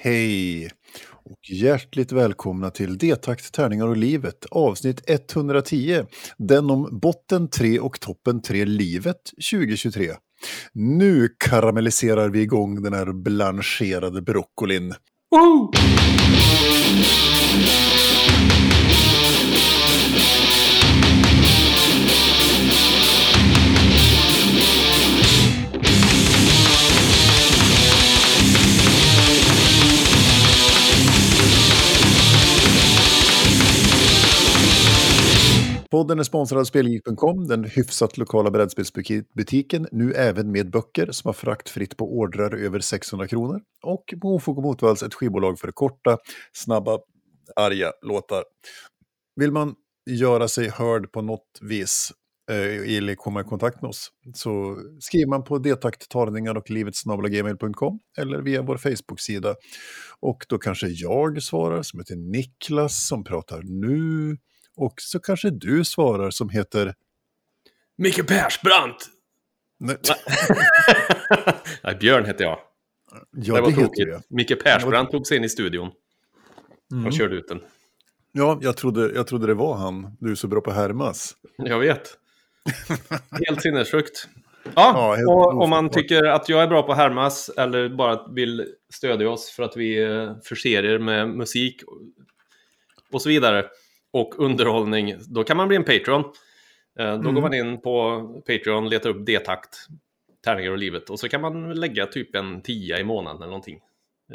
Hej och hjärtligt välkomna till D-takt, tärningar och livet, avsnitt 110. Den om botten 3 och toppen 3 livet 2023. Nu karamelliserar vi igång den här blancherade broccolin. Woho! Podden är sponsrad av Spelgeek.com, den hyfsat lokala brädspelsbutiken, nu även med böcker som har fraktfritt på ordrar över 600 kronor. Och Mofog och Motvalls, ett skivbolag för korta, snabba, arga låtar. Vill man göra sig hörd på något vis eh, eller komma i kontakt med oss så skriver man på Detakttarningar och livetsnabelagmail.com eller via vår Facebook-sida. Och då kanske jag svarar som heter Niklas som pratar nu. Och så kanske du svarar som heter... Micke Persbrandt! Nej, Nej, Björn heter jag. ja, det var det heter tokigt. jag. Micke Persbrandt tog sig in i studion. Mm. Och körde ut den. Ja, jag trodde, jag trodde det var han. Du är så bra på härmas. Jag vet. Helt sinnessjukt. Ja, Ja, helt och om man tycker att jag är bra på Hermas eller bara vill stödja oss för att vi eh, förser er med musik och så vidare och underhållning, då kan man bli en Patreon. Eh, Då Mm. går man in på Patreon, letar upp D-takt, tärningar och livet och så kan man lägga typ en tia i månaden eller någonting.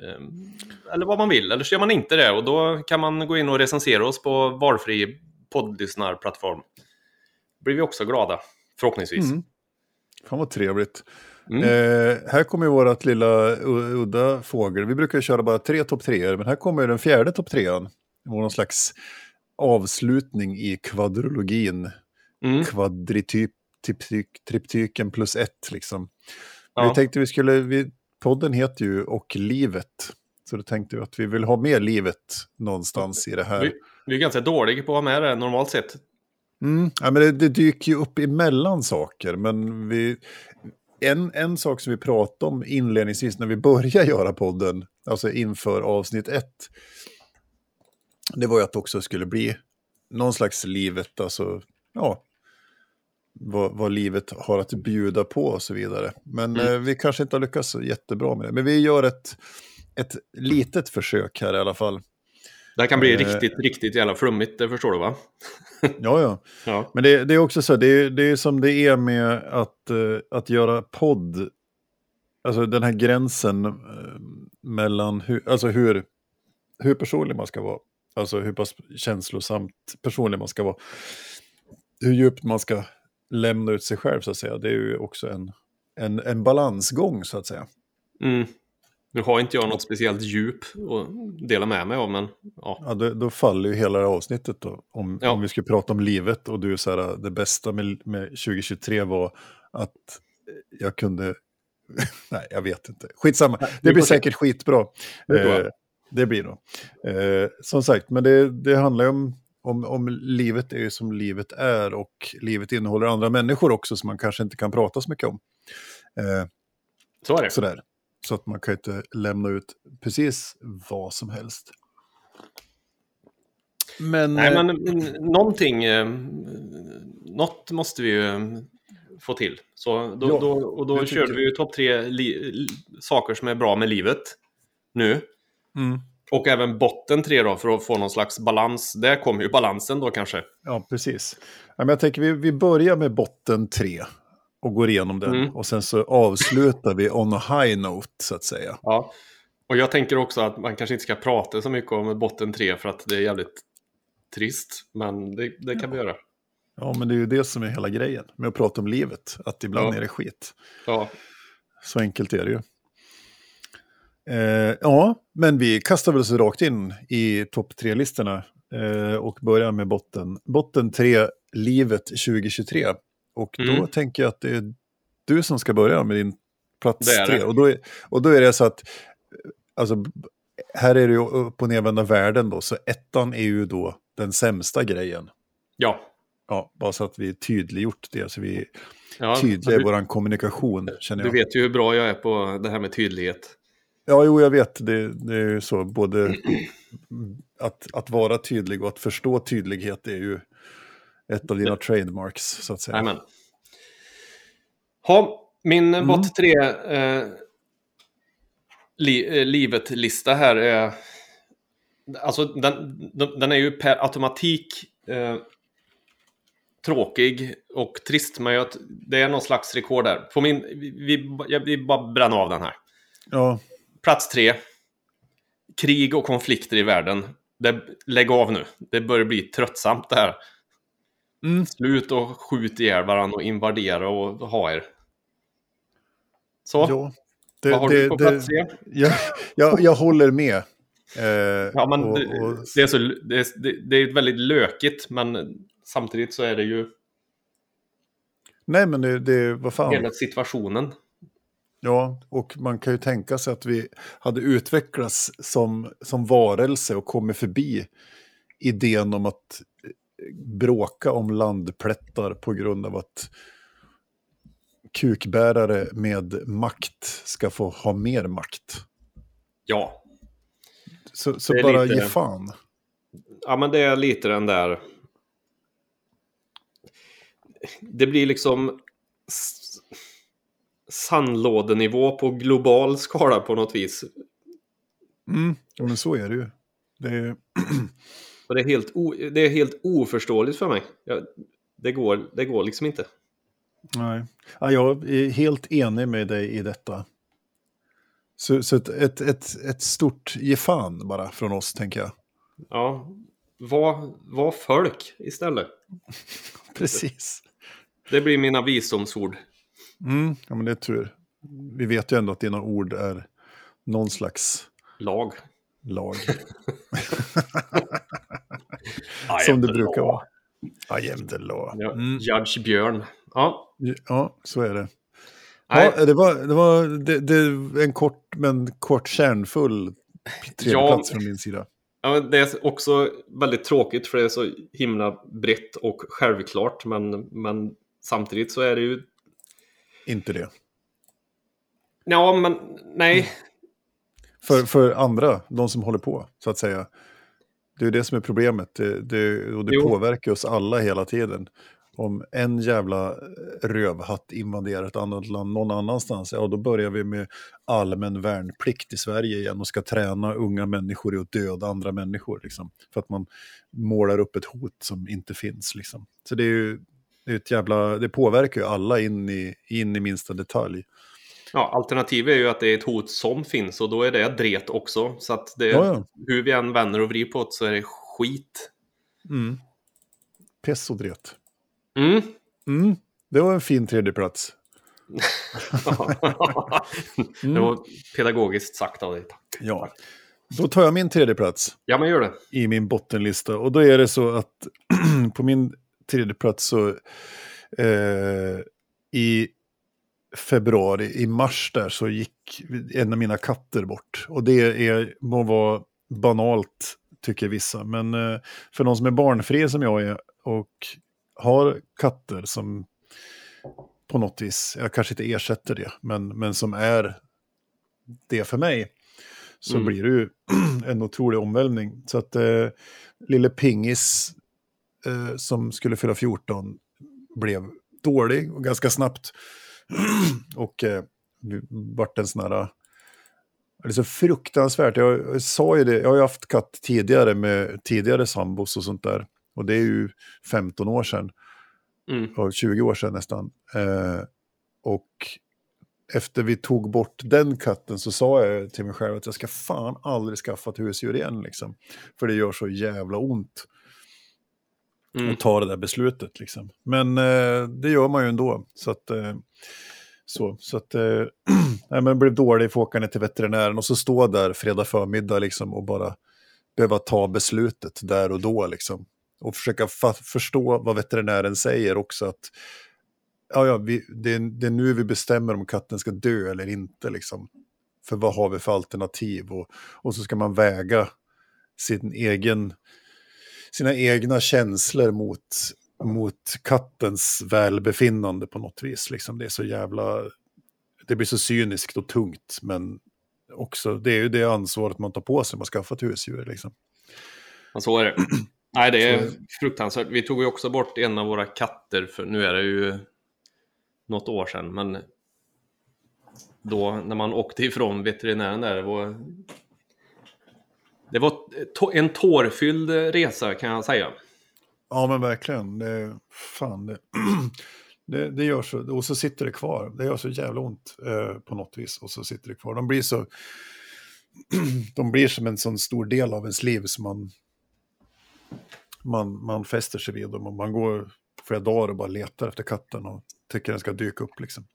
Eh, Eller vad man vill, eller så gör man inte det och då kan man gå in och recensera oss på valfri poddlyssnarplattform. blir vi också glada, förhoppningsvis. Mm. Fan vad trevligt. Mm. Eh, här kommer ju vårat lilla udda fågel. Vi brukar köra bara tre topp treor, men här kommer den fjärde topp trean. Det var någon slags avslutning i kvadrologin. Mm. Kvadrityp, triptyk, triptyken plus ett liksom. Ja. Vi tänkte vi skulle, vi, podden heter ju Och livet. Så då tänkte vi att vi vill ha med livet någonstans i det här. Vi, vi är ganska dåliga på att ha med det normalt sett. Mm. Ja, men det, det dyker ju upp emellan saker. Men vi, en, en sak som vi pratade om inledningsvis när vi började göra podden, alltså inför avsnitt ett, det var ju att det också skulle bli någon slags livet, alltså, ja, vad, vad livet har att bjuda på och så vidare. Men Mm. eh, vi kanske inte har lyckats så jättebra med det. Men vi gör ett, ett litet försök här i alla fall. Det här kan bli Eh. riktigt, riktigt jävla flummigt, det förstår du va? Ja, ja. Ja. Men det, det är också så, det är, det är som det är med att, eh, att göra podd. Alltså den här gränsen eh, mellan hur, alltså hur, hur personlig man ska vara. Alltså hur pass känslosamt personlig man ska vara. Hur djupt man ska lämna ut sig själv så att säga. Det är ju också en, en, en balansgång så att säga. Mm. Nu har inte jag något speciellt djup att dela med mig av, men ja. Ja, då, då faller ju hela det här avsnittet då. Om, Ja. om vi skulle prata om livet och du så här, det bästa med, med 2023 var att jag kunde... Nej, jag vet inte. Skitsamma. Det blir säkert skitbra. Eh, det blir nog. Eh, som sagt, men det, det handlar ju om, om, om livet är ju som livet är och livet innehåller andra människor också som man kanske inte kan prata så mycket om. Eh, Så är det. sådär. Så att man kan inte lämna ut precis vad som helst. Men, Nej, eh, men mm, någonting, eh, något måste vi ju eh, få till. Så då, Ja, då, och då körde vi ju topp tre saker som är bra med livet nu. Mm, Och även botten tre då, för att få någon slags balans. Där kommer ju balansen då kanske. ja, precis. Ja, jag tänker vi, vi börjar med botten tre och går igenom den. Mm. Och sen så avslutar vi on a high note, så att säga. Ja. Och jag tänker också att man kanske inte ska prata så mycket om botten tre för att det är jävligt trist. Men det, det kan vi göra. Ja, men det är ju det som är hela grejen med att prata om livet. Att ibland Ja. är det skit. Ja, Så enkelt är det ju. Eh, ja, men vi kastar väl oss rakt in i topp tre-listorna eh, och börjar med botten. Botten tre, livet 2023. Och då Mm. tänker jag att det är du som ska börja med din plats Det tre. det. Och då, är, och då är det så att, eh, alltså, här är det ju upp och nervända världen då, så ettan är ju då den sämsta grejen. ja. Ja, bara så att vi tydliggjort det, så vi ja tydliga i du, vår kommunikation, känner du jag. vet ju hur bra jag är på det här med tydlighet. Ja, jo, jag vet. Det, det är ju så. Både att, att vara tydlig och att förstå tydlighet är ju ett av dina trademarks, så att säga. Amen. Ha, min mm. bot 3 eh, li, eh, livet-lista här är... Alltså den, den är ju per automatik eh, tråkig och trist, men jag, det är någon slags rekord där. På min, vi, vi, vi bara bränner av den här. Ja. Plats tre. Krig och konflikter i världen. Det, lägg av nu. Det börjar bli tröttsamt det här. Mm. Slut och skjut ihjäl varandra och invadera och ha er. Så. Ja, det, Vad har det, du på plats tre? Jag, jag, jag håller med. Eh, ja, men och, och... Det, är så, det, är, det är väldigt lökigt, men samtidigt så är det ju... Nej, men det, det vad fan. Hela situationen. Ja, och man kan ju tänka sig att vi hade utvecklats som, som varelse och kommit förbi idén om att bråka om landplättar på grund av att kukbärare med makt ska få ha mer makt. Ja. Så, så bara lite... ge fan. Ja, men det är lite den där... Det blir liksom sandlådenivå på global skala på något vis. Mm, ja, men så är det ju. Det är, det, är helt o, det är helt oförståeligt för mig. Jag, det, går, det går liksom inte. Nej, ja, jag är helt enig med dig i detta. Så, så ett, ett, ett, ett stort ge fan bara från oss, tänker jag. Ja, var, var folk istället. Precis. Det blir mina visdomsord. Mm, ja, men det är tur. Vi vet ju ändå att dina ord är någon slags... Lag. Lag. Som det brukar vara. The law. Mm. Judge Björn. Ja. ja, så är det. Ja, det var, det var det, det, en kort men kort kärnfull tredjeplats ja, från min sida. Ja, det är också väldigt tråkigt för det är så himla brett och självklart. Men, men samtidigt så är det ju inte det. Ja, men nej. Mm. För, för andra, de som håller på, så att säga. Det är det som är problemet. Det, det, och det jo. påverkar oss alla hela tiden. Om en jävla rövhatt invaderar ett annat land någon annanstans, ja då börjar vi med allmän värnplikt i Sverige igen och ska träna unga människor i att döda andra människor. Liksom, för att man målar upp ett hot som inte finns. Liksom. Så det är ju det, är ett jävla, det påverkar ju alla in i, in i minsta detalj. Ja, alternativet är ju att det är ett hot som finns och då är det dret också. Så att det, ja, ja. hur vi än vänder och vrider på det så är det skit. Mm. Pess och dret. Mm. Mm. Det var en fin tredjeplats. det var pedagogiskt sagt av dig. Tack. Ja. Då tar jag min tredjeplats. Ja, men gör det. I min bottenlista. Och då är det så att på min tredje plats så eh, i februari, i mars där så gick en av mina katter bort. Och det är, må vara banalt tycker vissa, men eh, för någon som är barnfri som jag är och har katter som på något vis, jag kanske inte ersätter det, men, men som är det för mig, så mm. blir det ju en otrolig omvälvning. Så att eh, lille Pingis eh, som skulle fylla 14 blev dålig och ganska snabbt. och eh, vart en sån här... Det är så fruktansvärt. Jag, jag sa ju det, jag har ju haft katt tidigare med tidigare sambos och sånt där. Och det är ju 15 år sedan. Mm. Och 20 år sedan nästan. Eh, och efter vi tog bort den katten så sa jag till mig själv att jag ska fan aldrig skaffa ett husdjur igen. Liksom. För det gör så jävla ont mm. och ta det där beslutet. Liksom. Men eh, det gör man ju ändå. Så att, eh, så, så att, eh, nej, men blev dålig för att åka ner till veterinären och så stå där fredag förmiddag liksom, och bara behöva ta beslutet där och då. Liksom. Och försöka förstå vad veterinären säger också. att ja, ja, vi, det, är, det är nu vi bestämmer om katten ska dö eller inte. Liksom. För vad har vi för alternativ? Och, och så ska man väga sin egen sina egna känslor mot, mot kattens välbefinnande på något vis. Liksom det är så jävla... Det blir så cyniskt och tungt, men också, det är ju det ansvaret man tar på sig när man skaffat husdjur. Liksom. Ja, så är det. Nej, det är fruktansvärt. Vi tog ju också bort en av våra katter, för nu är det ju något år sedan, men då när man åkte ifrån veterinären där, det var, det var en tårfylld resa kan jag säga. Ja, men verkligen. Det, fan, det, det, det gör så. Och så sitter det kvar. Det gör så jävla ont eh, på något vis. Och så sitter det kvar. De blir så... de blir som en sån stor del av ens liv som man, man, man fäster sig vid dem. Och man går flera dagar och bara letar efter katten och tycker den ska dyka upp. Liksom.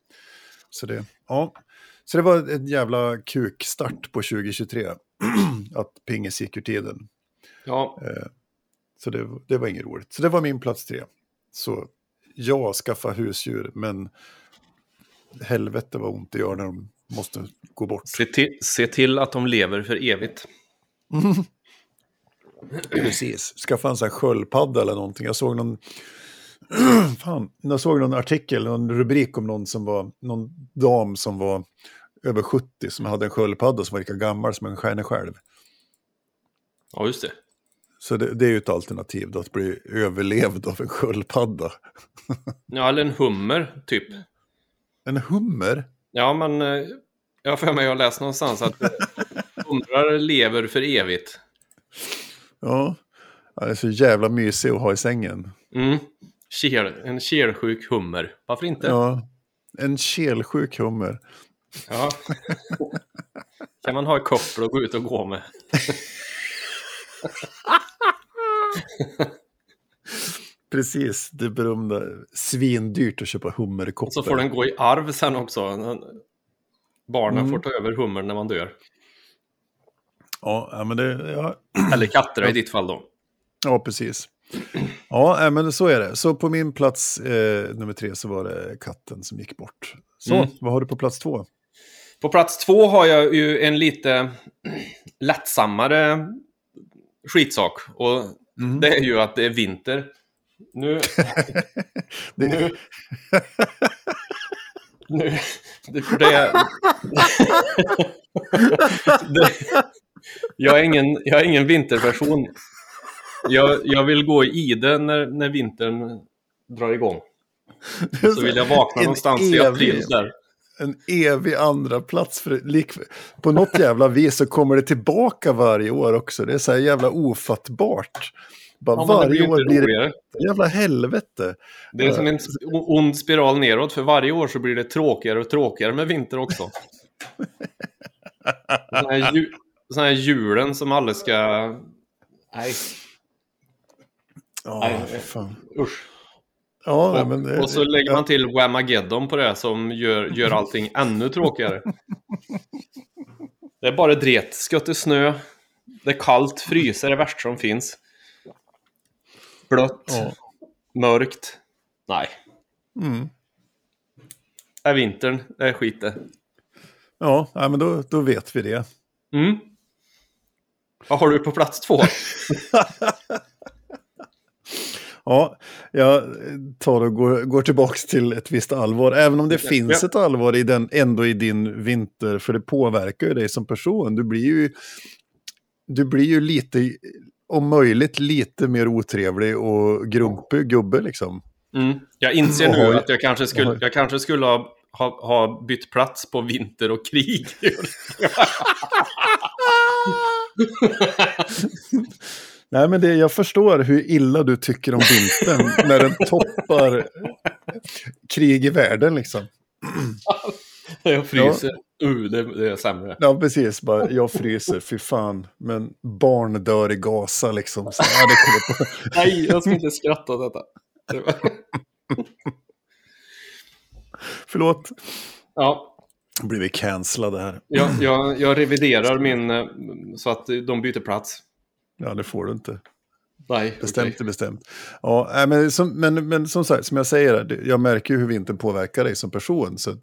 Så, det, ja. så det var en jävla kukstart på 2023. att pingis gick ur tiden. Ja. Eh, så det, det var inget roligt. Så det var min plats tre. Så ja, skaffa husdjur, men helvete vad ont det gör när de måste gå bort. Se till, se till att de lever för evigt. Precis. Skaffa en sån här sköldpadda eller någonting. Jag såg någon... Fan, jag såg någon artikel, någon rubrik om någon som var, någon dam som var över 70 som hade en sköldpadda som var lika gammal som en stjärna själv. Ja, just det. Så det, det är ju ett alternativ då, att bli överlevd av en sköldpadda. ja, eller en hummer, typ. En hummer? Ja, men eh, jag har för mig att läst någonstans att humrar lever för evigt. Ja, det är så jävla mysig att ha i sängen. Mm. Kel, en kelsjuk hummer. Varför inte? Ja, en kelsjuk hummer. Ja. kan man ha i koppel och gå ut och gå med. Precis, det berömda svindyrt att köpa hummerkoppel. Så får den gå i arv sen också. Barnen mm. får ta över hummern när man dör. Ja, men det... Ja. Eller katter ja. i ditt fall då. Ja, precis. Ja, men så är det. Så på min plats eh, nummer tre så var det katten som gick bort. Så, mm. vad har du på plats två? På plats två har jag ju en lite lättsammare skitsak. Och mm. det är ju att det är vinter. Nu... nu... nu... Det, det, det, jag, är ingen, jag är ingen vinterperson. Jag, jag vill gå i ide när, när vintern drar igång. Så vill jag vakna någonstans i april där en evig andra plats för lik, På något jävla vis så kommer det tillbaka varje år också. Det är så här jävla ofattbart. Bara ja, varje år blir det jävla helvete. Det är som en ond spiral neråt, för varje år så blir det tråkigare och tråkigare med vinter också. Sådana här, ju, sån här julen som alla ska... Nej. Ja, Nej. fan. Usch. Ja, och, men, och så lägger man till Whamageddon på det som gör, gör allting ännu tråkigare. Det är bara dret. Skuttet snö. Det är kallt. Fryser är det värsta som finns. Blött. Ja. Mörkt. Nej. Mm. Det är vintern. Det är skit det. Ja, men då, då vet vi det. Mm. Vad har du på plats två? Ja, jag tar och går, går tillbaka till ett visst allvar. Även om det ja, finns ja. ett allvar i den, ändå i din vinter, för det påverkar ju dig som person. Du blir ju, du blir ju lite, om möjligt, lite mer otrevlig och grumpig gubbe liksom. Mm. Jag inser nu att jag kanske skulle, jag kanske skulle ha, ha, ha bytt plats på vinter och krig. Nej, men det, jag förstår hur illa du tycker om vintern när den toppar krig i världen liksom. jag fryser. Ja. Uh, det, det, är sämre. Ja, precis. Bara, jag fryser, fy fan. Men barn dör i Gaza liksom. Så, ja, det. Nej, jag ska inte skratta åt detta. Förlåt. Ja. Nu blir vi cancellade här. Jag, jag, jag reviderar min eh, så att de byter plats. Ja, det får du inte. Nej, bestämt okay. är bestämt. Ja, men, som, men, men som sagt, som jag säger, jag märker ju hur vintern påverkar dig som person. Så, eh,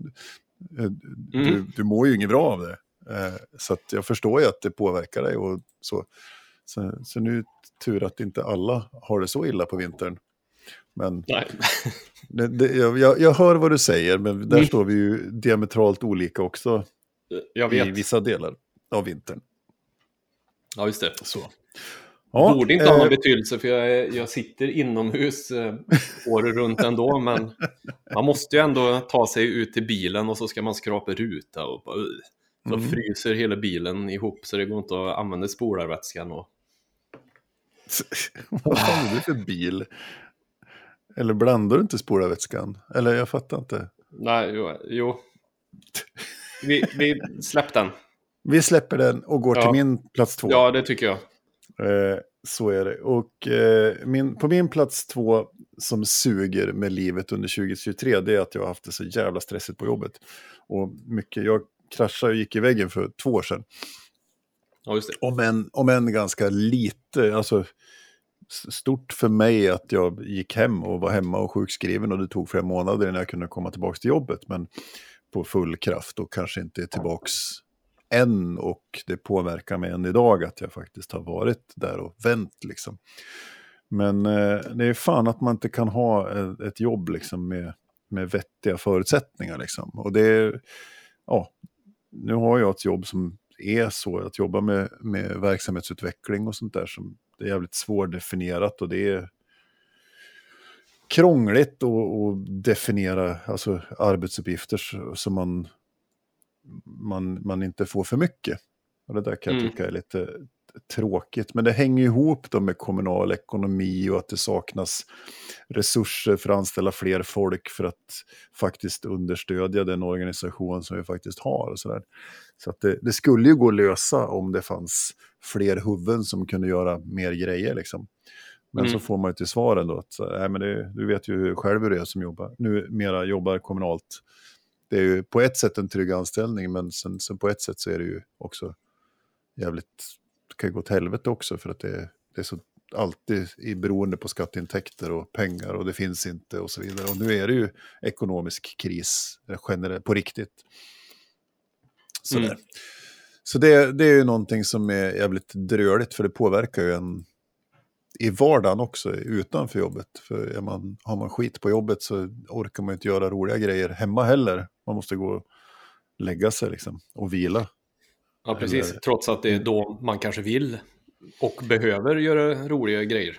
mm. du, du mår ju inget bra av det. Eh, så jag förstår ju att det påverkar dig. Och så. Så, så nu tur att inte alla har det så illa på vintern. Men det, det, jag, jag hör vad du säger, men där mm. står vi ju diametralt olika också. Jag vet. I vissa delar. av vintern. Ja, just det. Så. Ja, Borde inte ha någon eh, betydelse för jag, jag sitter inomhus eh, året runt ändå. Men man måste ju ändå ta sig ut till bilen och så ska man skrapa ruta och bara, uh. Så Mm. fryser hela bilen ihop så det går inte att använda spolarvätskan. Och... Vad fan är det för bil? Eller blandar du inte spolarvätskan? Eller jag fattar inte. Nej, jo. jo. Vi, vi släpp den. Vi släpper den och går Ja. till min plats två. Ja, det tycker jag. Eh, så är det. Och eh, min, på min plats två som suger med livet under 2023, det är att jag har haft det så jävla stressigt på jobbet. Och mycket, jag kraschade och gick i väggen för två år sedan. Ja, just det. Om än, om än ganska lite, alltså stort för mig att jag gick hem och var hemma och sjukskriven och det tog flera månader innan jag kunde komma tillbaka till jobbet. Men på full kraft och kanske inte är tillbaks än och det påverkar mig än idag att jag faktiskt har varit där och vänt liksom. Men eh, det är fan att man inte kan ha eh, ett, jobb liksom med, med vettiga förutsättningar liksom. Och det är, ja, nu har jag ett jobb som är så, att jobba med, med verksamhetsutveckling och sånt där som det är jävligt svårdefinierat och det är krångligt att, definiera alltså, arbetsuppgifter som man, man, man inte får för mycket. Och det där kan jag Mm. tycka är lite tråkigt. Men det hänger ihop då med kommunal ekonomi och att det saknas resurser för att anställa fler folk för att faktiskt understödja den organisation som vi faktiskt har. Och så där. så att det, det skulle ju gå att lösa om det fanns fler huvuden som kunde göra mer grejer. Liksom. Men Mm. så får man ju till svaren då att nej, men det, du vet ju själv hur det är som jobbar. Nu mera jobbar kommunalt. Det är ju på ett sätt en trygg anställning men sen, sen på ett sätt så är det ju också jävligt, det kan ju gå åt helvete också för att det, det är så alltid i beroende på skatteintäkter och pengar och det finns inte och så vidare. Och nu är det ju ekonomisk kris eh, generellt, på riktigt. Sådär. Mm. Så det, det är ju någonting som är jävligt dröligt för det påverkar ju en i vardagen också utanför jobbet. För man, har man skit på jobbet så orkar man inte göra roliga grejer hemma heller. Man måste gå och lägga sig liksom och vila. Ja, precis. Eller- Trots att det är då man kanske vill och behöver göra roliga grejer.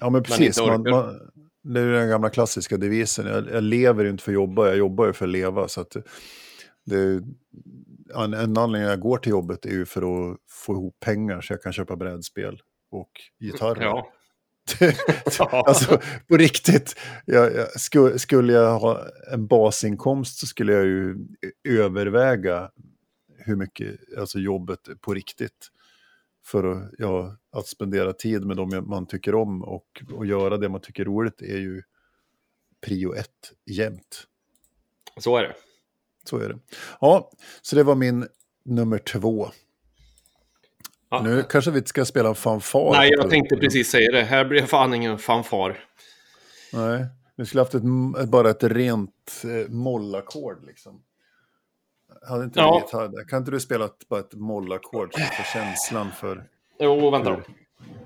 Ja men precis, man, man, det är den gamla klassiska devisen. Jag, jag lever inte för att jobba, jag jobbar ju för att leva. Så att det, en, en anledning jag går till jobbet är ju för att få ihop pengar så jag kan köpa brädspel och gitarrer. Ja. alltså på riktigt, jag, jag, skulle, skulle jag ha en basinkomst så skulle jag ju överväga hur mycket, alltså jobbet på riktigt. För att, ja, att spendera tid med dem man tycker om och, och göra det man tycker är roligt är ju prio ett jämt. Så är det. Så är det. Ja, så det var min nummer två. Ja. Nu kanske vi inte ska spela en fanfar. Nej, jag tänkte precis säga det. Här blir fan ingen fanfar. Nej, vi skulle haft ett, bara ett rent eh, mollackord liksom. Hade inte Ja. gitarr. Kan inte du spela ett, bara ett mollackord så får känslan för... Jo, vänta då.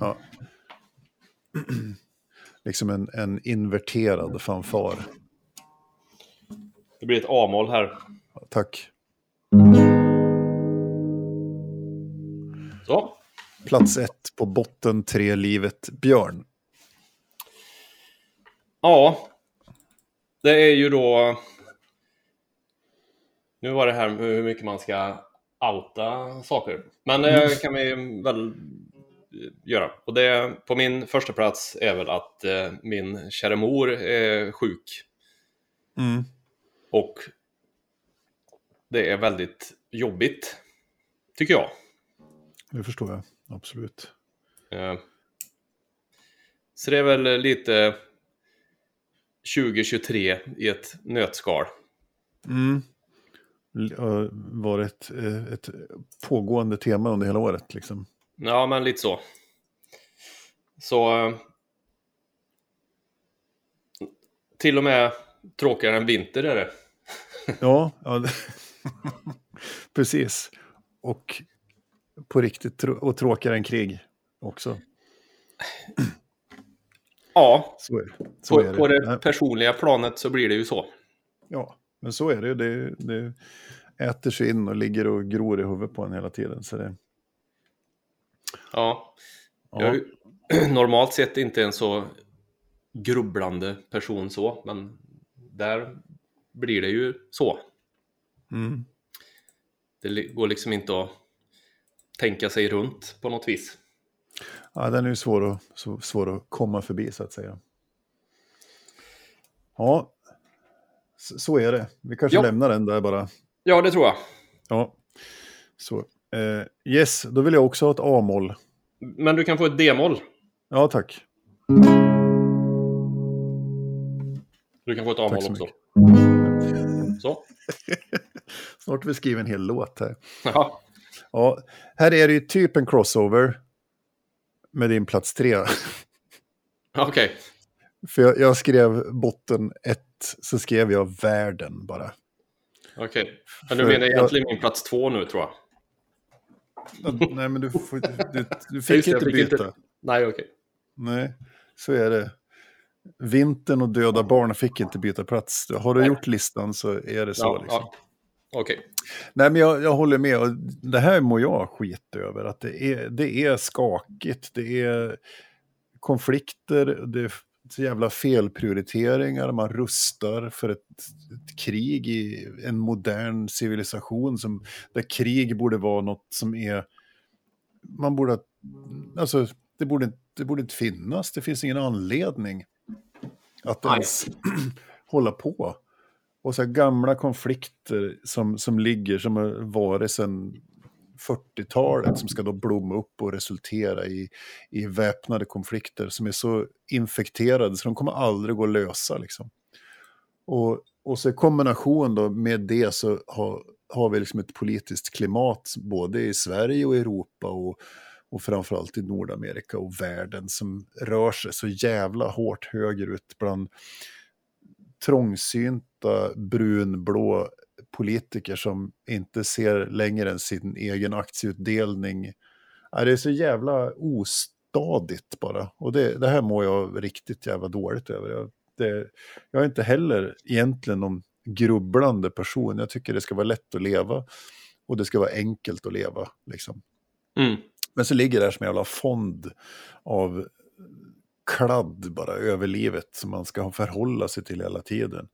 Ja. liksom en, en inverterad fanfar. Det blir ett A-moll här. Tack. Plats ett på botten tre livet Björn. Ja. Det är ju då... Nu var det här med hur mycket man ska outa saker. Men det kan vi väl göra. Och det på min första plats är väl att eh, min kära mor är sjuk. Mm. Och det är väldigt jobbigt, tycker jag. Det förstår jag. Absolut. Eh, Så det är väl lite 2023 i ett nötskal. Mm. Har varit eh, ett pågående tema under hela året liksom. Ja, men lite så. Så... eh, Till och med tråkigare än vinter är det. Ja, ja precis. Och på riktigt och tråkigare än krig också. Ja, Så är det. Så på, är på det personliga planet så blir det ju så. Ja, men så är det. Det, det, äter sig in och ligger och gror i huvudet på en hela tiden. Så det, Ja, ja. jag är normalt sett inte en så grubblande person så, men där blir det ju så. Mm. Det går liksom inte att tänka sig runt på något vis. Ja, den är ju svår att, svår att komma förbi så att säga. Ja, så, är det. Vi kanske Ja. lämnar den där bara. Ja, det tror jag. Ja, så. Eh, yes, då vill jag också ha ett A-moll. Men du kan få ett D-moll. Ja, tack. Du kan få ett A-moll så också. mycket. Så. Snart har vi skrivit en hel låt här. Ja. Ja, här är det ju typ en crossover med din plats tre. Okej. För jag, jag skrev botten ett, så skrev jag världen bara. Okej. Men du menar jag- egentligen min plats två nu tror jag. Nej, men du, får, du, du fick jag inte fick byta. inte- Nej, okej. Nej, så är det. Vintern och döda barn fick inte byta plats. Har du Nej. gjort listan så är det så. Ja, liksom. ja. Okej. Nej, men jag, jag håller med. Och det här mår jag skit över. Att det är, det är skakigt, det är konflikter, det är så jävla felprioriteringar. Man rustar för ett, ett krig i en modern civilisation som, där krig borde vara något som är... Man borde... Alltså, det borde, det borde inte finnas. Det finns ingen anledning att ens hålla på. Och så här gamla konflikter som, som ligger, som har varit sedan 40-talet, som ska då blomma upp och resultera i, i väpnade konflikter som är så infekterade så de kommer aldrig gå att lösa. Liksom. Och, och så i kombination då med det så har, har vi liksom ett politiskt klimat både i Sverige och Europa och, och framförallt i Nordamerika och världen som rör sig så jävla hårt högerut bland trångsynta brunblå politiker som inte ser längre än sin egen aktieutdelning. Det är så jävla ostadigt bara. Och det, det här mår jag riktigt jävla dåligt över. Jag, det, jag är inte heller egentligen någon grubblande person. Jag tycker det ska vara lätt att leva och det ska vara enkelt att leva. Liksom. Mm. Men så ligger det här som en jävla fond av kladd bara över livet som man ska förhålla sig till hela tiden.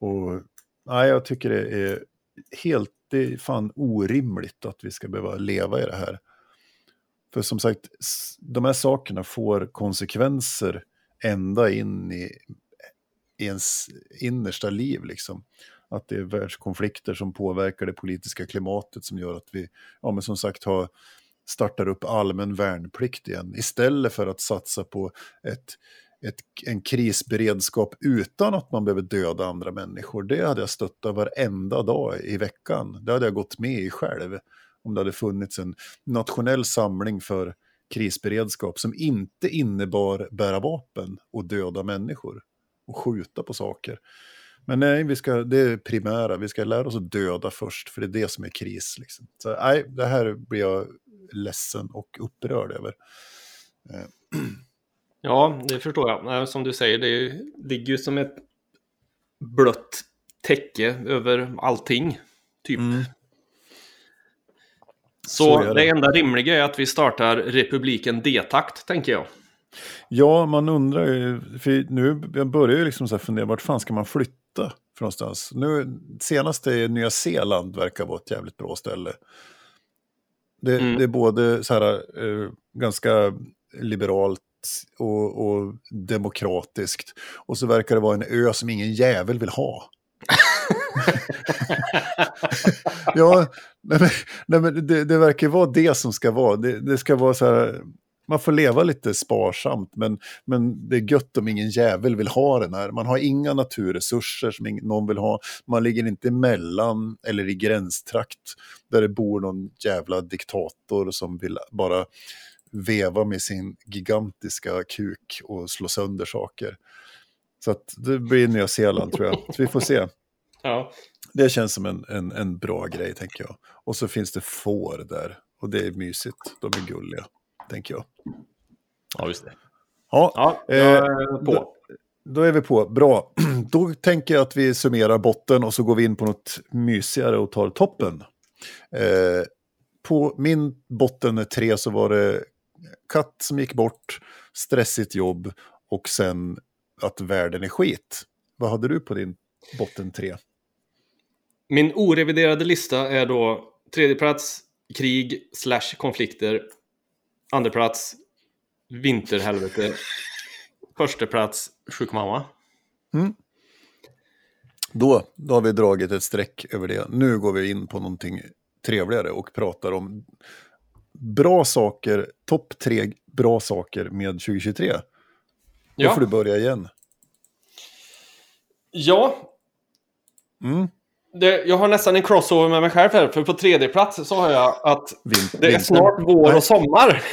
Och nej, jag tycker det är helt, det är fan orimligt att vi ska behöva leva i det här. För som sagt, de här sakerna får konsekvenser ända in i ens innersta liv liksom. Att det är världskonflikter som påverkar det politiska klimatet som gör att vi, ja men som sagt har startar upp allmän värnplikt igen istället för att satsa på ett, ett, en krisberedskap utan att man behöver döda andra människor. Det hade jag stöttat varenda dag i veckan. Det hade jag gått med i själv om det hade funnits en nationell samling för krisberedskap som inte innebar bära vapen och döda människor och skjuta på saker. Men nej, vi ska, det är primära. Vi ska lära oss att döda först, för det är det som är kris. Liksom. Så nej, det här blir jag ledsen och upprörd över. Ja, det förstår jag. Som du säger, det ligger ju som ett blött täcke över allting. Typ. Mm. Så, Så det. det. enda rimliga är att vi startar republiken D-takt, tänker jag. Ja, man undrar ju, för nu jag börjar ju liksom så fundera, vart fan ska man flytta för någonstans? Nu, senast är Nya Zeeland verkar vara ett jävligt bra ställe. Det, Mm. det är både så här, eh, ganska liberalt och, och demokratiskt. Och så verkar det vara en ö som ingen jävel vill ha. ja, nej men, nej men det, det verkar vara det som ska vara. Det, det ska vara så här, man får leva lite sparsamt, men, men det är gött om ingen jävel vill ha den här. Man har inga naturresurser som någon vill ha. Man ligger inte emellan eller i gränstrakt där det bor någon jävla diktator som vill bara veva med sin gigantiska kuk och slå sönder saker. Så att det blir Nya Zeeland tror jag. Så vi får se. Ja, Det känns som en, en, en bra grej, tänker jag. Och så finns det får där. Och det är mysigt. De är gulliga, tänker jag. ja just det. Ja, Ja, Eh, på. Då är vi på. Bra. Då tänker jag att vi summerar botten och så går vi in på något mysigare och tar toppen. Eh, på min botten tre så var det katt som gick bort, stressigt jobb och sen att världen är skit. Vad hade du på din botten tre? Min oreviderade lista är då tredje plats krig slash konflikter. Andra plats vinterhelvete. Första plats sjuk mamma. Mm. Då, då har vi dragit ett streck över det. Nu går vi in på någonting trevligare och pratar om bra saker, topp tre bra saker med 2023. Då Ja. får du börja igen. Ja, Mm. Det, jag har nästan en crossover med mig själv här. För på tredje plats så har jag att Vin- det är snart vår och sommar.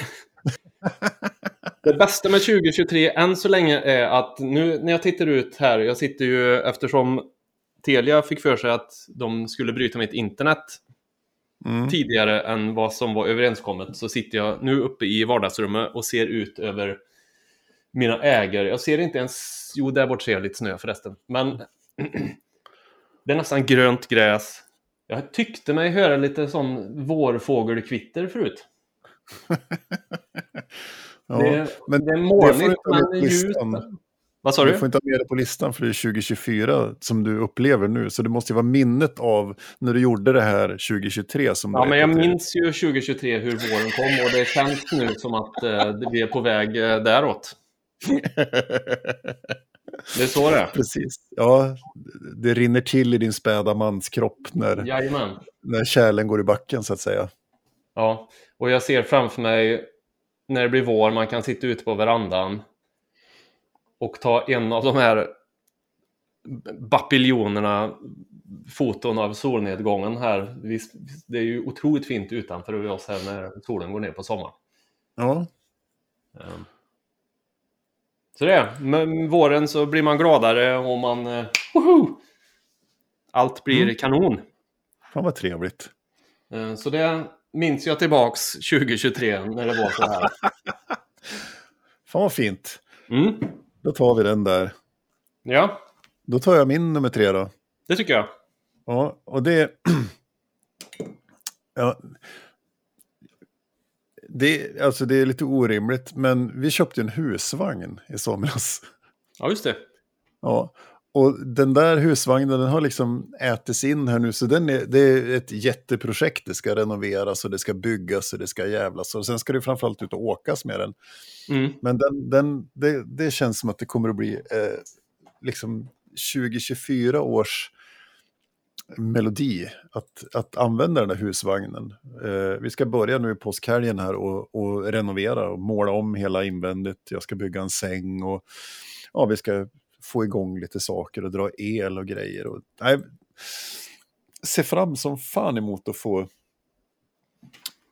Det bästa med 2023 än så länge är att nu när jag tittar ut här, jag sitter ju eftersom Telia fick för sig att de skulle bryta mitt internet Mm. tidigare än vad som var överenskommet så sitter jag nu uppe i vardagsrummet och ser ut över mina ägare. Jag ser inte ens... Jo, där bort ser jag lite snö förresten. Men det är nästan grönt gräs. Jag tyckte mig höra lite sån vårfågelkvitter förut. Ja, det, men det är molnigt men ljust. Vad sa Du du? får inte ha med det på listan för det är 2024 som du upplever nu. Så det måste ju vara minnet av när du gjorde det här 2023 som Ja, men jag minns ju 2023 hur våren kom och det känns nu som att eh, vi är på väg eh, däråt. Det är så det är. Precis. Ja, det rinner till i din späda manskropp när, Jajamän. när kärlen går i backen så att säga. Ja, och jag ser framför mig när det blir vår, man kan sitta ute på verandan och ta en av de här bapiljonerna foton av solnedgången här. Det är ju otroligt fint utanför oss här när solen går ner på sommaren. Ja, Ehm. Så det är, med våren så blir man gladare och man... eh, woho! Allt blir Mm. kanon. fan vad trevligt. Eh, Så det minns jag tillbaks 2023 när det var så här. Fan vad fint. Mm. Då tar vi den där. Ja, Då tar jag min nummer tre då. det tycker jag. Ja, och det... ja, det, alltså det är lite orimligt, men vi köpte en husvagn i somras. Ja, just det. Ja, och den där husvagnen den har liksom ätits in här nu, så den är, det är ett jätteprojekt. Det ska renoveras och det ska byggas och det ska jävlas. Och sen ska det framförallt ut och åkas med den. Mm. Men den, den, det, det känns som att det kommer att bli eh, liksom 2024 års melodi att, att använda den där husvagnen. Eh, vi ska börja nu i påskhelgen här och, och renovera och måla om hela invändigt. Jag ska bygga en säng och ja, vi ska få igång lite saker och dra el och grejer. Och, nej, se fram som fan emot att få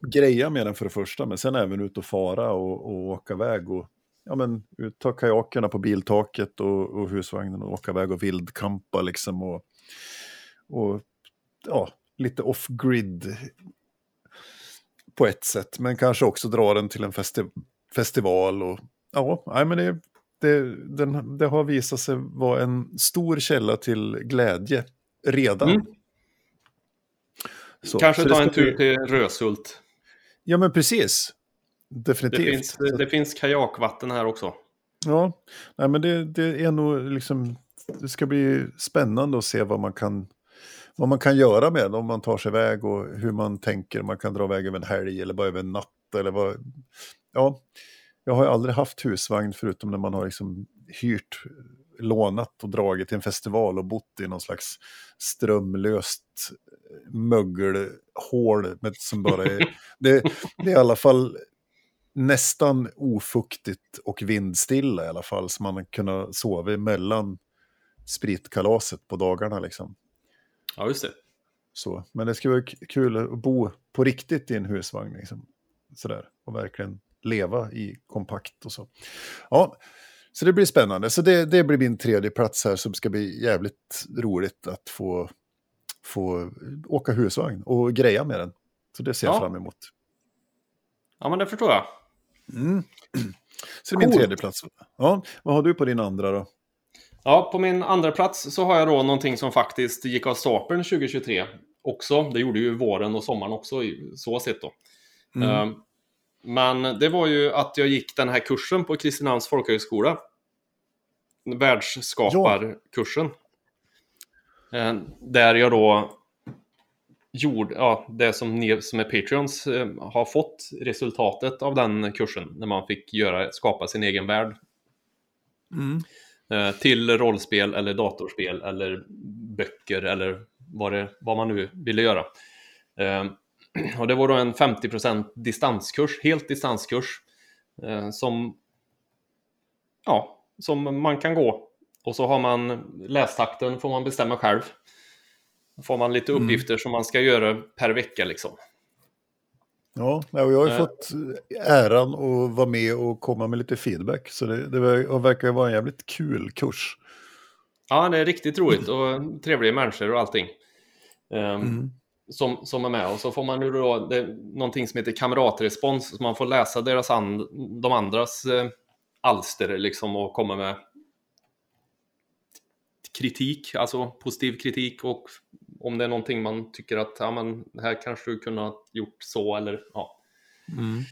greja med den för det första, men sen även ut och fara och, och åka iväg och ja, men, ta kajakerna på biltaket och, och husvagnen och åka iväg och vildkampa liksom och, och ja, lite off-grid på ett sätt, men kanske också dra den till en festi festival och ja, nej, men det, det, den, det har visat sig vara en stor källa till glädje redan. Mm. Så, Kanske så ta en bli- tur till Röshult. Ja, men precis. Det Definitivt. finns, det, det finns kajakvatten här också. Ja, nej, men det, det är nog liksom, det ska bli spännande att se vad man kan, vad man kan göra med det, om man tar sig iväg och hur man tänker, man kan dra iväg över en helg eller bara över en natt eller vad. Ja, jag har aldrig haft husvagn förutom när man har liksom hyrt, lånat och dragit till en festival och bott i någon slags strömlöst mögelhål med, som bara är, det, det är i alla fall nästan ofuktigt och vindstilla i alla fall. Så man kunnat sova mellan spritkalaset på dagarna liksom. Ja, just det. Så. Men det ska vara kul att bo på riktigt i en husvagn liksom. Sådär. Och verkligen leva i kompakt och så. Ja, så det blir spännande. Så det, det blir min tredje plats här som ska bli jävligt roligt att få, få åka husvagn och greja med den. Så det ser jag Ja. fram emot. Ja, men det förstår jag. Mm. Så det är min Cool. tredje plats. Ja, vad har du på din andra då? Ja, på min andra plats så har jag då någonting som faktiskt gick av stapeln 2023 också. Det gjorde ju våren och sommaren också, så sett då. Mm. Uh, men det var ju att jag gick den här kursen på Kristinehamns folkhögskola. Världsskaparkursen. Ja. Uh, där jag då gjorde, ja, det som ni som är Patreons uh, har fått resultatet av den kursen. När man fick göra, skapa sin egen värld. Mm. Eh, till rollspel eller datorspel eller böcker eller vad, det, vad man nu ville göra. Eh, och det var då en 50% distanskurs, helt distanskurs, eh, som, ja, som man kan gå. Och så har man lästakten, får man bestämma själv. Får man lite mm. uppgifter mm. som man ska göra per vecka liksom. Ja, och jag har ju äh. fått äran att vara med och komma med lite feedback. Så det, det verkar vara en jävligt kul kurs. Ja, det är riktigt roligt och trevliga människor och allting. Um, mm. som, som är med. Och så får man ju då det, någonting som heter kamratrespons. Så man får läsa deras and, de andras eh, alster liksom och komma med kritik, alltså positiv kritik och om det är någonting man tycker att ja, men, här kanske du kunde ha gjort så eller ja. Mm.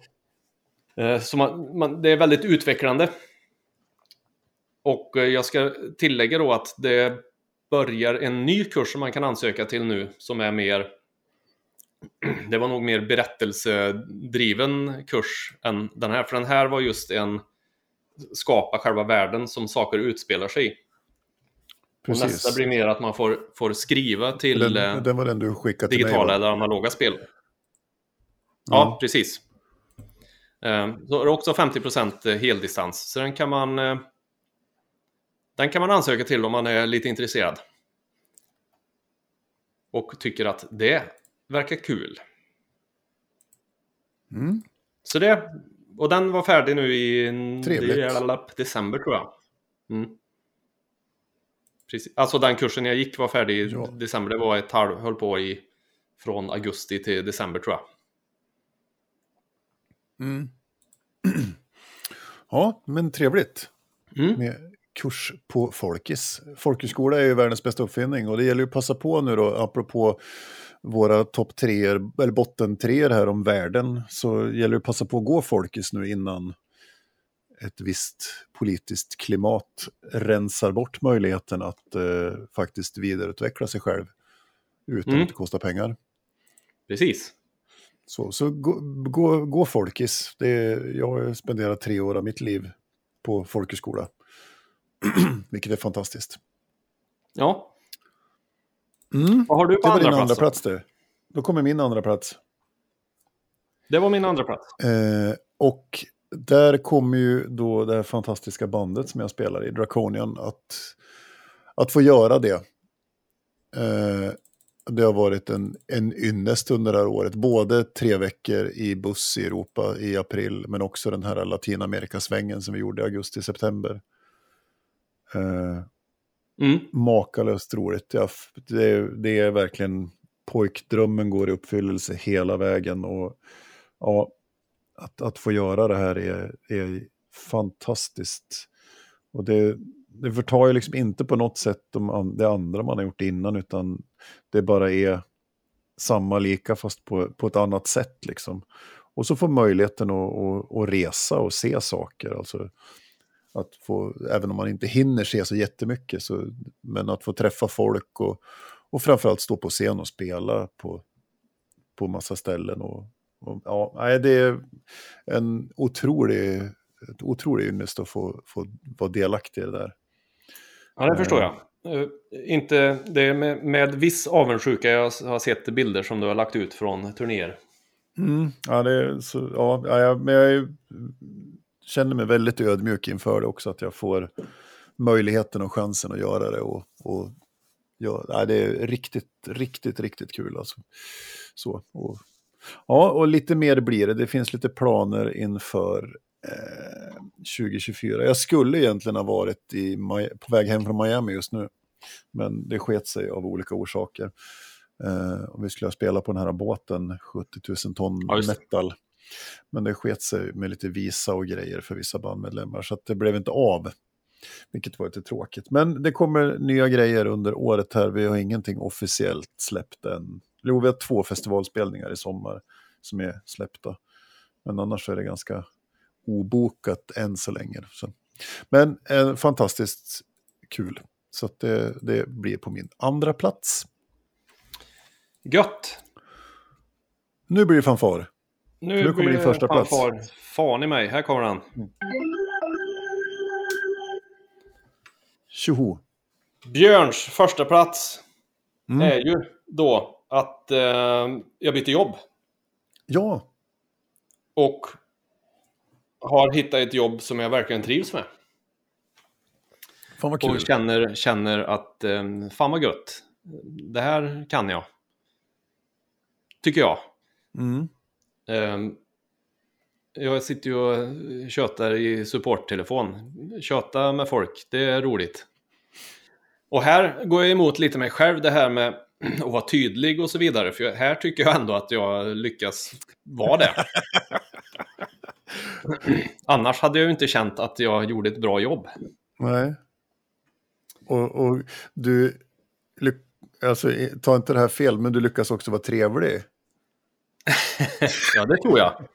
Eh, så man, man, det är väldigt utvecklande. Och eh, jag ska tillägga då att det börjar en ny kurs som man kan ansöka till nu som är mer det var nog mer berättelsedriven kurs än den här, för den här var just en skapa själva världen som saker utspelar sig i. Precis. Och nästa blir mer att man får, får skriva till den, eh, den var den du skickade digitala mig, eller analoga spel. Ja, mm. precis. Eh, så är det också 50% eh, heldistans, så den kan man den kan man ansöka till om man är lite intresserad. Och tycker att det verkar kul. Mm. Så det, och den var färdig nu i Trevligt. december tror jag. Mm. Precis. Alltså den kursen jag gick var färdig i ja. december. Det var ett halv, höll på i från augusti till december tror jag. Mm. Ja, men trevligt. Mm. Med kurs på Folkis. Folkhögskola är ju världens bästa uppfinning och det gäller ju att passa på nu då, apropå våra topp treor, eller botten treor här om världen, så gäller det att passa på att gå Folkis nu innan ett visst politiskt klimat rensar bort möjligheten att eh, faktiskt vidareutveckla sig själv utan mm. att det kostar pengar. Precis. Så, så gå, gå, gå folkis. Det jag har spenderat tre år av mitt liv på folkhögskola. Vilket är fantastiskt. Ja. Mm. Vad har du på andra, plats? andra plats? Det. Då kommer min andra plats. Det var min andra plats. Eh, och där kommer ju då det här fantastiska bandet som jag spelar i, Draconian, att, att få göra det. Eh, det har varit en, en ynnest under det här året. Både tre veckor i buss i Europa i april, men också den här Latinamerikasvängen som vi gjorde i augusti-september. Eh, mm. Makalöst roligt. Ja, det, det, är verkligen pojkdrömmen går i uppfyllelse hela vägen. Och ja, att, att få göra det här är, är fantastiskt. Och det, det förtar ju liksom inte på något sätt de, det andra man har gjort innan, utan det bara är samma lika fast på, på ett annat sätt. Liksom. Och så få möjligheten att, att, att resa och se saker. Alltså, att få, även om man inte hinner se så jättemycket, så, men att få träffa folk och, och framförallt stå på scen och spela på, på massa ställen och, och, ja, det är en otrolig, ett otrolig ynnest att få, få vara delaktig i det där. Ja, det förstår jag. Uh, inte, det är med, med viss avundsjuka jag har sett bilder som du har lagt ut från turnéer. Mm, ja, det så, ja, ja, men jag känner mig väldigt ödmjuk inför det också, att jag får möjligheten och chansen att göra det. Och, och ja, det är riktigt, riktigt, riktigt kul. Alltså. Så, och Ja, och lite mer blir det. Det finns lite planer inför eh, 2024. Jag skulle egentligen ha varit i, på väg hem från Miami just nu. Men det sket sig av olika orsaker. Eh, och vi skulle ha spelat på den här båten, 70 000 ton ja, metal. Men det sket sig med lite visa och grejer för vissa bandmedlemmar, så det blev inte av. Vilket var lite tråkigt. Men det kommer nya grejer under året här. Vi har ingenting officiellt släppt än. Jo, vi har två festivalspelningar i sommar som är släppta. Men annars är det ganska obokat än så länge. Så. Men eh, fantastiskt kul. Så det, det blir på min andra plats. Gött! Nu blir det fanfar. Nu, nu kommer din första fanfar. plats. Fan i mig, här kommer han. Mm. Tjoho! Björns första plats mm. är ju då att eh, jag byter jobb. Ja. Och har hittat ett jobb som jag verkligen trivs med. Fan vad kul. Och känner, känner att eh, fan vad gött. Det här kan jag. Tycker jag. Mm. Um, jag sitter ju och tjötar i supporttelefon. Tjöta med folk, det är roligt. Och här går jag emot lite mig själv det här med att vara tydlig och så vidare. För här tycker jag ändå att jag lyckas vara det. Annars hade jag ju inte känt att jag gjorde ett bra jobb. Nej. Och, och du, alltså, ta inte det här fel, men du lyckas också vara trevlig. ja, det tror jag.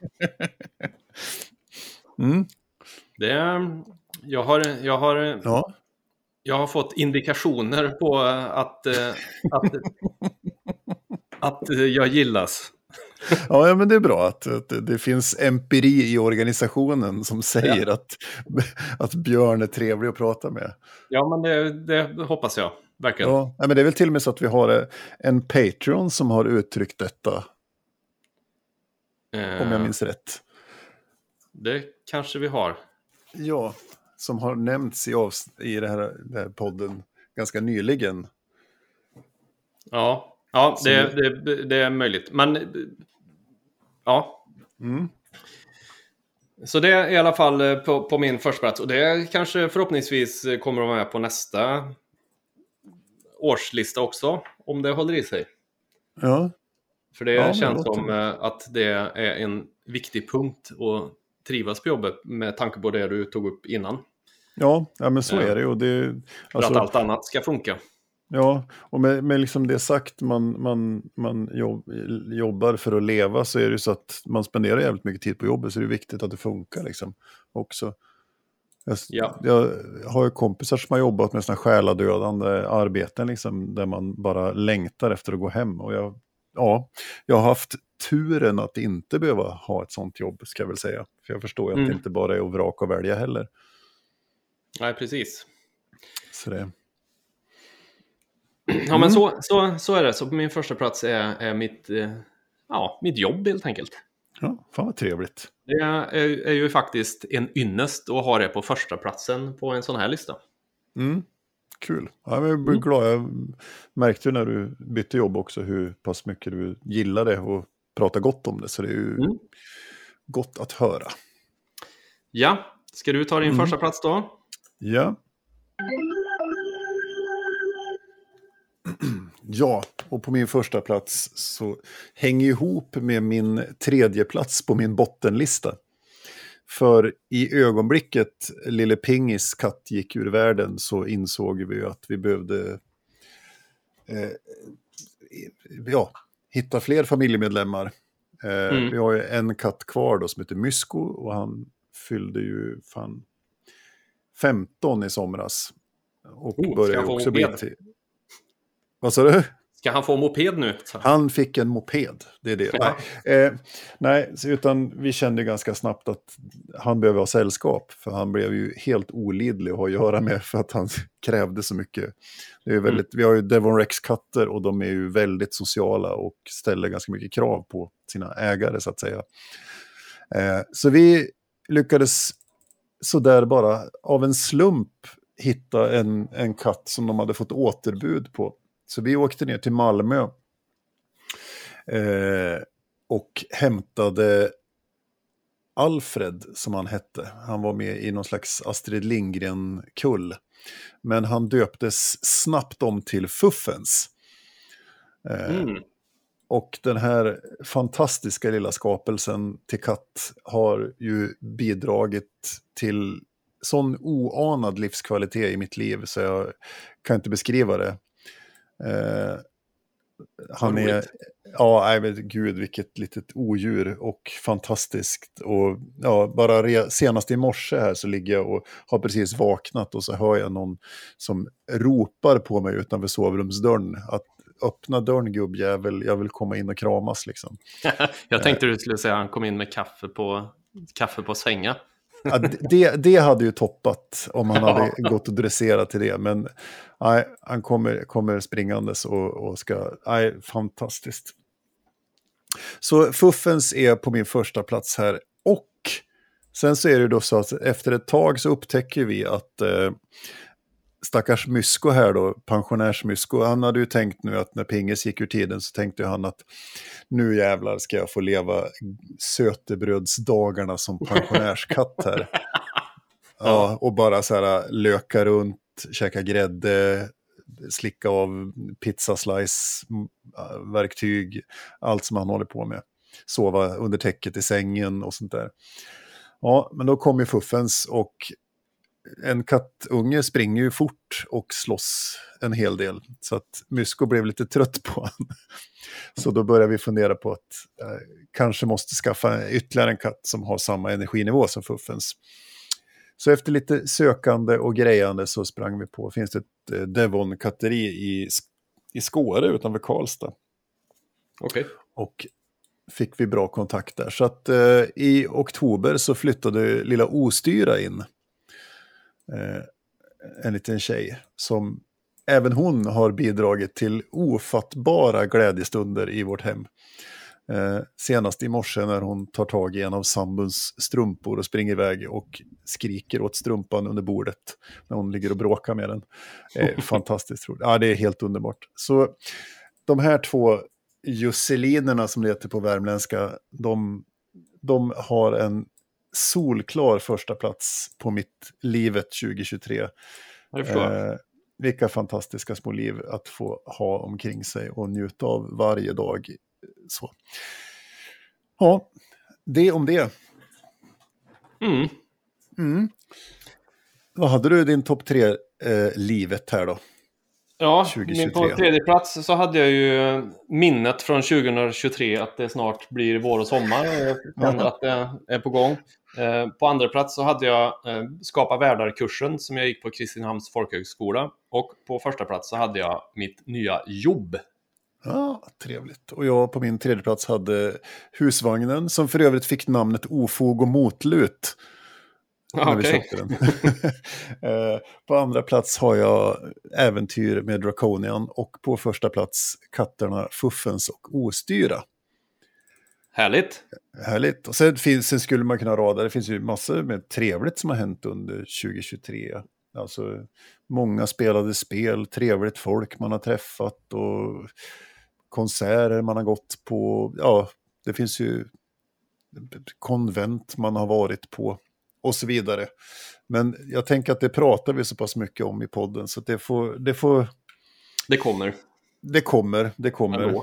Mm. Det, jag har, jag har, ja. Jag har fått indikationer på att, att, att jag gillas. Ja, men det är bra att, att, det finns empiri i organisationen som säger ja. att, att Björn är trevlig att prata med. Ja, men det, det hoppas jag. Verkligen. Ja, men det är väl till och med så att vi har en Patreon som har uttryckt detta Eh, om jag minns rätt. Det kanske vi har. Ja, som har nämnts i, i det här, den här podden ganska nyligen. Ja, ja det, det, det är möjligt. Men ja. Mm. Så det är i alla fall eh, på, på min första plats. Och det kanske förhoppningsvis kommer att vara med på nästa årslista också. Om det håller i sig. Ja. För det ja, känns som eh, att det är en viktig punkt att trivas på jobbet med tanke på det du tog upp innan. Ja, ja men så är det. Och det för alltså, att allt annat ska funka. Ja, och med, med liksom det sagt, man, man, man jobb, jobbar för att leva så är det ju så att man spenderar jävligt mycket tid på jobbet så det är viktigt att det funkar liksom också. Jag, ja. jag har ju kompisar som har jobbat med sådana själadödande arbeten liksom, där man bara längtar efter att gå hem. Och jag ja, jag har haft turen att inte behöva ha ett sånt jobb, ska jag väl säga. För jag förstår ju mm. att det inte bara är att vraka och välja heller. Nej, precis. Så det... Ja, men mm. så, så, så är det. Så på min första plats är, är mitt, eh, ja, mitt jobb helt enkelt. Ja, fan vad trevligt. Det är, är ju faktiskt en ynnest att ha det på första platsen på en sån här lista. Mm. Kul. Ja, jag blir mm. glad. Jag märkte ju när du bytte jobb också hur pass mycket du gillade och prata gott om det. Så det är ju mm. Gott att höra. Ja, ska du ta din mm. första plats då? Ja. Ja, och på min första plats så hänger ihop med min tredje plats på min bottenlista. För i ögonblicket Lille Pingis katt gick ur världen så insåg vi att vi behövde eh, ja, hitta fler familjemedlemmar. Eh, mm. Vi har ju en katt kvar då som heter Mysko och han fyllde ju fan 15 i somras. Och oh, började också bli till... Vad sa du? Ska han få moped nu? Han fick en moped, det är det. Ja. Nej, eh, nej, utan vi kände ganska snabbt att han behöver ha sällskap. För han blev ju helt olidlig att ha att göra med för att han krävde så mycket. Det är väldigt, mm. Vi har ju Devon Rex-katter och de är ju väldigt sociala och ställer ganska mycket krav på sina ägare så att säga. Eh, så vi lyckades sådär bara av en slump hitta en, en katt som de hade fått återbud på så vi åkte ner till Malmö eh, och hämtade Alfred, som han hette. Han var med i någon slags Astrid Lindgren-kull. Men han döptes snabbt om till Fuffens. Eh, mm. Och den här fantastiska lilla skapelsen till katt har ju bidragit till sån oanad livskvalitet i mitt liv så jag kan inte beskriva det. Eh, han är, ja, nej, men gud vilket litet odjur och fantastiskt. Och ja, bara re, senast i morse här så ligger jag och har precis vaknat och så hör jag någon som ropar på mig utanför sovrumsdörren att öppna dörren gubbjävel, jag vill komma in och kramas liksom. jag tänkte du skulle säga han kom in med kaffe på, kaffe på sänga. ja, det, det hade ju toppat om han hade gått och dresserat till det. Men nej, han kommer, kommer springandes och, och ska... Nej, fantastiskt. Så Fuffens är på min första plats här. Och sen så är det då så att efter ett tag så upptäcker vi att eh, stackars Mysko här då, pensionärs-Mysko, han hade ju tänkt nu att när Pingis gick ur tiden så tänkte han att nu jävlar ska jag få leva sötebrödsdagarna som pensionärskatt här. ja, och bara så här löka runt, käka grädde, slicka av pizzaslice-verktyg, allt som han håller på med. Sova under täcket i sängen och sånt där. Ja, men då kom ju Fuffens och en kattunge springer ju fort och slåss en hel del. Så att Mysko blev lite trött på honom. Så då började vi fundera på att eh, kanske måste skaffa ytterligare en katt som har samma energinivå som Fuffens. Så efter lite sökande och grejande så sprang vi på, finns det ett eh, Devon-katteri i, i Skåre utanför Karlstad. Okej. Okay. Och fick vi bra kontakt där. Så att eh, i oktober så flyttade lilla Ostyra in en liten tjej som även hon har bidragit till ofattbara glädjestunder i vårt hem. Eh, senast i morse när hon tar tag i en av sambuns strumpor och springer iväg och skriker åt strumpan under bordet när hon ligger och bråkar med den. Eh, fantastiskt roligt. Ja, det är helt underbart. Så de här två Jusselinerna som det heter på värmländska, de, de har en solklar första plats på mitt livet 2023. Eh, vilka fantastiska små liv att få ha omkring sig och njuta av varje dag. Så. Ja, det om det. Mm. Mm. Vad hade du i din topp tre-livet eh, här då? Ja, 2023. min på tredje plats så hade jag ju minnet från 2023 att det snart blir vår och sommar. Jag känner att det är på gång. Eh, på andra plats så hade jag eh, Skapa världar-kursen som jag gick på Kristinehamns folkhögskola. Och på första plats så hade jag mitt nya jobb. Ja, trevligt. Och jag på min tredje plats hade husvagnen som för övrigt fick namnet Ofog och motlut. Okay. Eh, på andra plats har jag Äventyr med Draconian och på första plats Katterna Fuffens och Ostyra. Härligt. Härligt. Och sen, finns, sen skulle man kunna rada, det finns ju massor med trevligt som har hänt under 2023. Alltså många spelade spel, trevligt folk man har träffat och konserter man har gått på. Ja, det finns ju konvent man har varit på och så vidare. Men jag tänker att det pratar vi så pass mycket om i podden så det får... Det, får, det kommer. Det kommer, det kommer.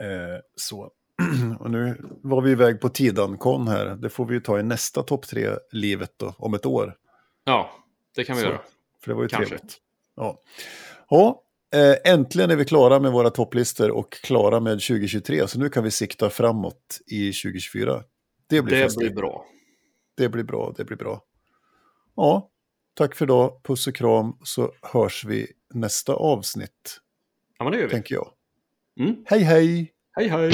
Eh, så. Och nu var vi iväg på Tidankon här. Det får vi ju ta i nästa topp tre-livet då, om ett år. Ja, det kan vi så, göra. För det var ju Kanske. trevligt. Ja. ja, eh, äntligen är vi klara med våra topplistor och klara med 2023. Så nu kan vi sikta framåt i 2024. Det blir, det blir bra. Det blir bra, det blir bra. Ja, tack för idag. Puss och kram, så hörs vi nästa avsnitt. Ja, men det gör vi. Tänker jag. Mm. Hej, hej! Hej, hej!